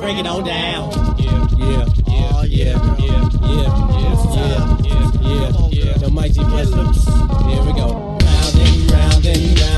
break it all down. Yeah, yeah, yeah, oh, yeah, yeah, yeah, yeah, yeah, yeah, yeah. The mighty blessings. Here we go. Round and round and round.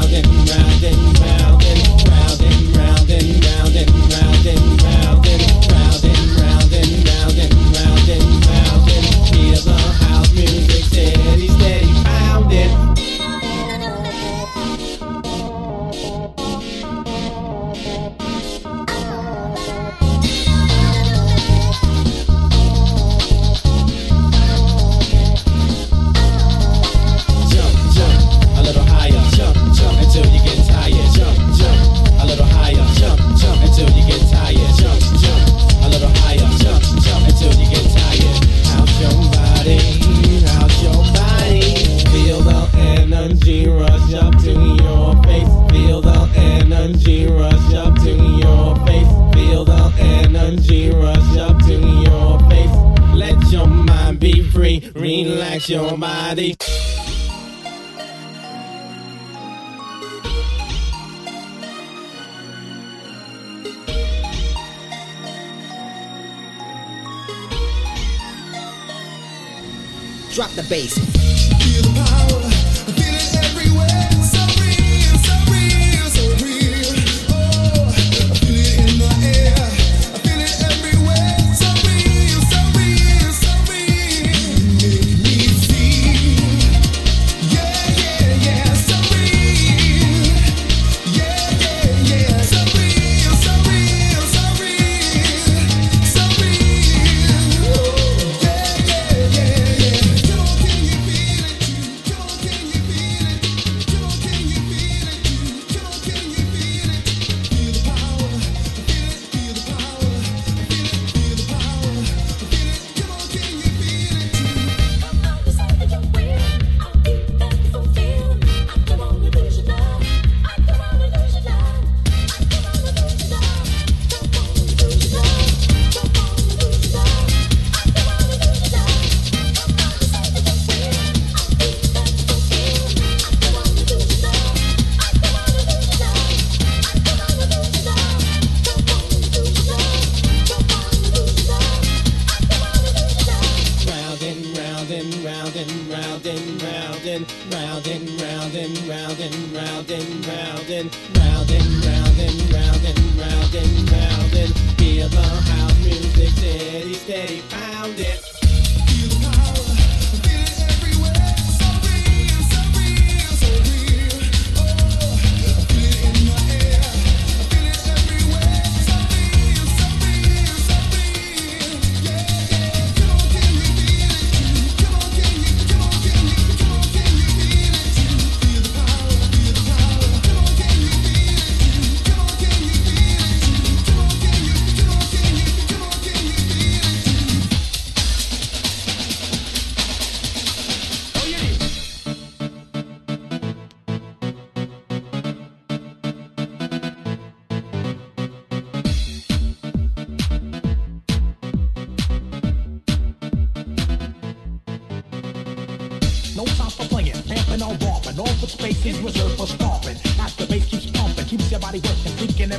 Relax your body. Drop the bass. Feel the power. Feel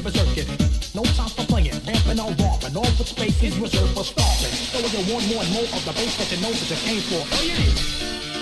and. No time for playing, amping on robbing. All the space is reserved for starving. Throw so in one more and more of the bass that you know that you came for. Oh yeah.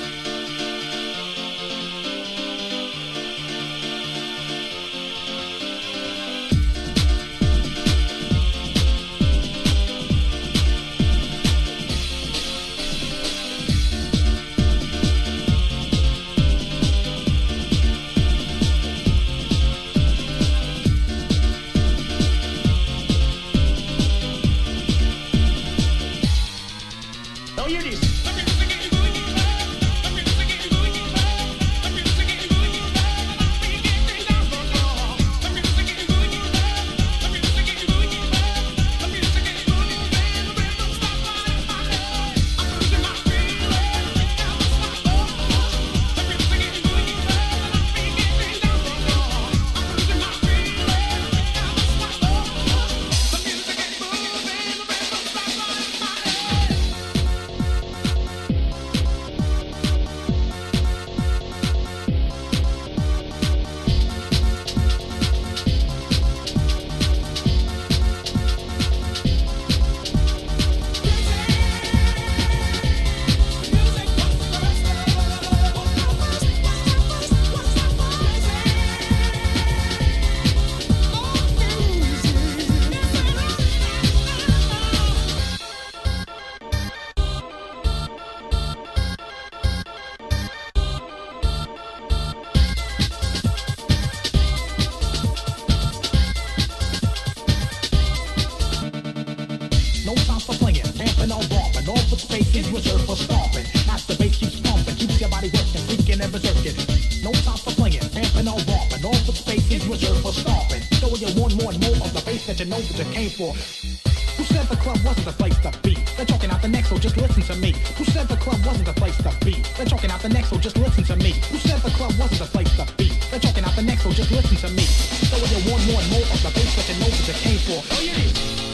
Club wasn't the place to be? They're talking out the next, so just listen to me. Who said the club wasn't the place to be? They're talking out the next, so just listen to me. Who said the club wasn't the place to be? They're talking out the next, so just listen to me. So you want more and more of the bass that you know that you came for. Oh yeah.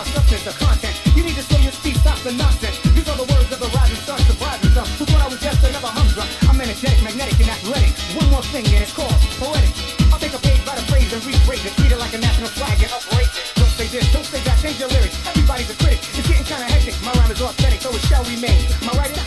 without substance or content. You need to slow your speed, stop the nonsense. These are the words of the rising star surprising some. Who thought I was just another humdrum? I'm energetic, magnetic, and athletic. One more thing, and it's called poetic. I'll take a page by the phrase and rephrase it. Treat it like a national flag and uprate it. Don't say this, don't say that, change your lyrics. Everybody's a critic. It's getting kinda hectic. My rhyme is authentic, so it shall remain. My writing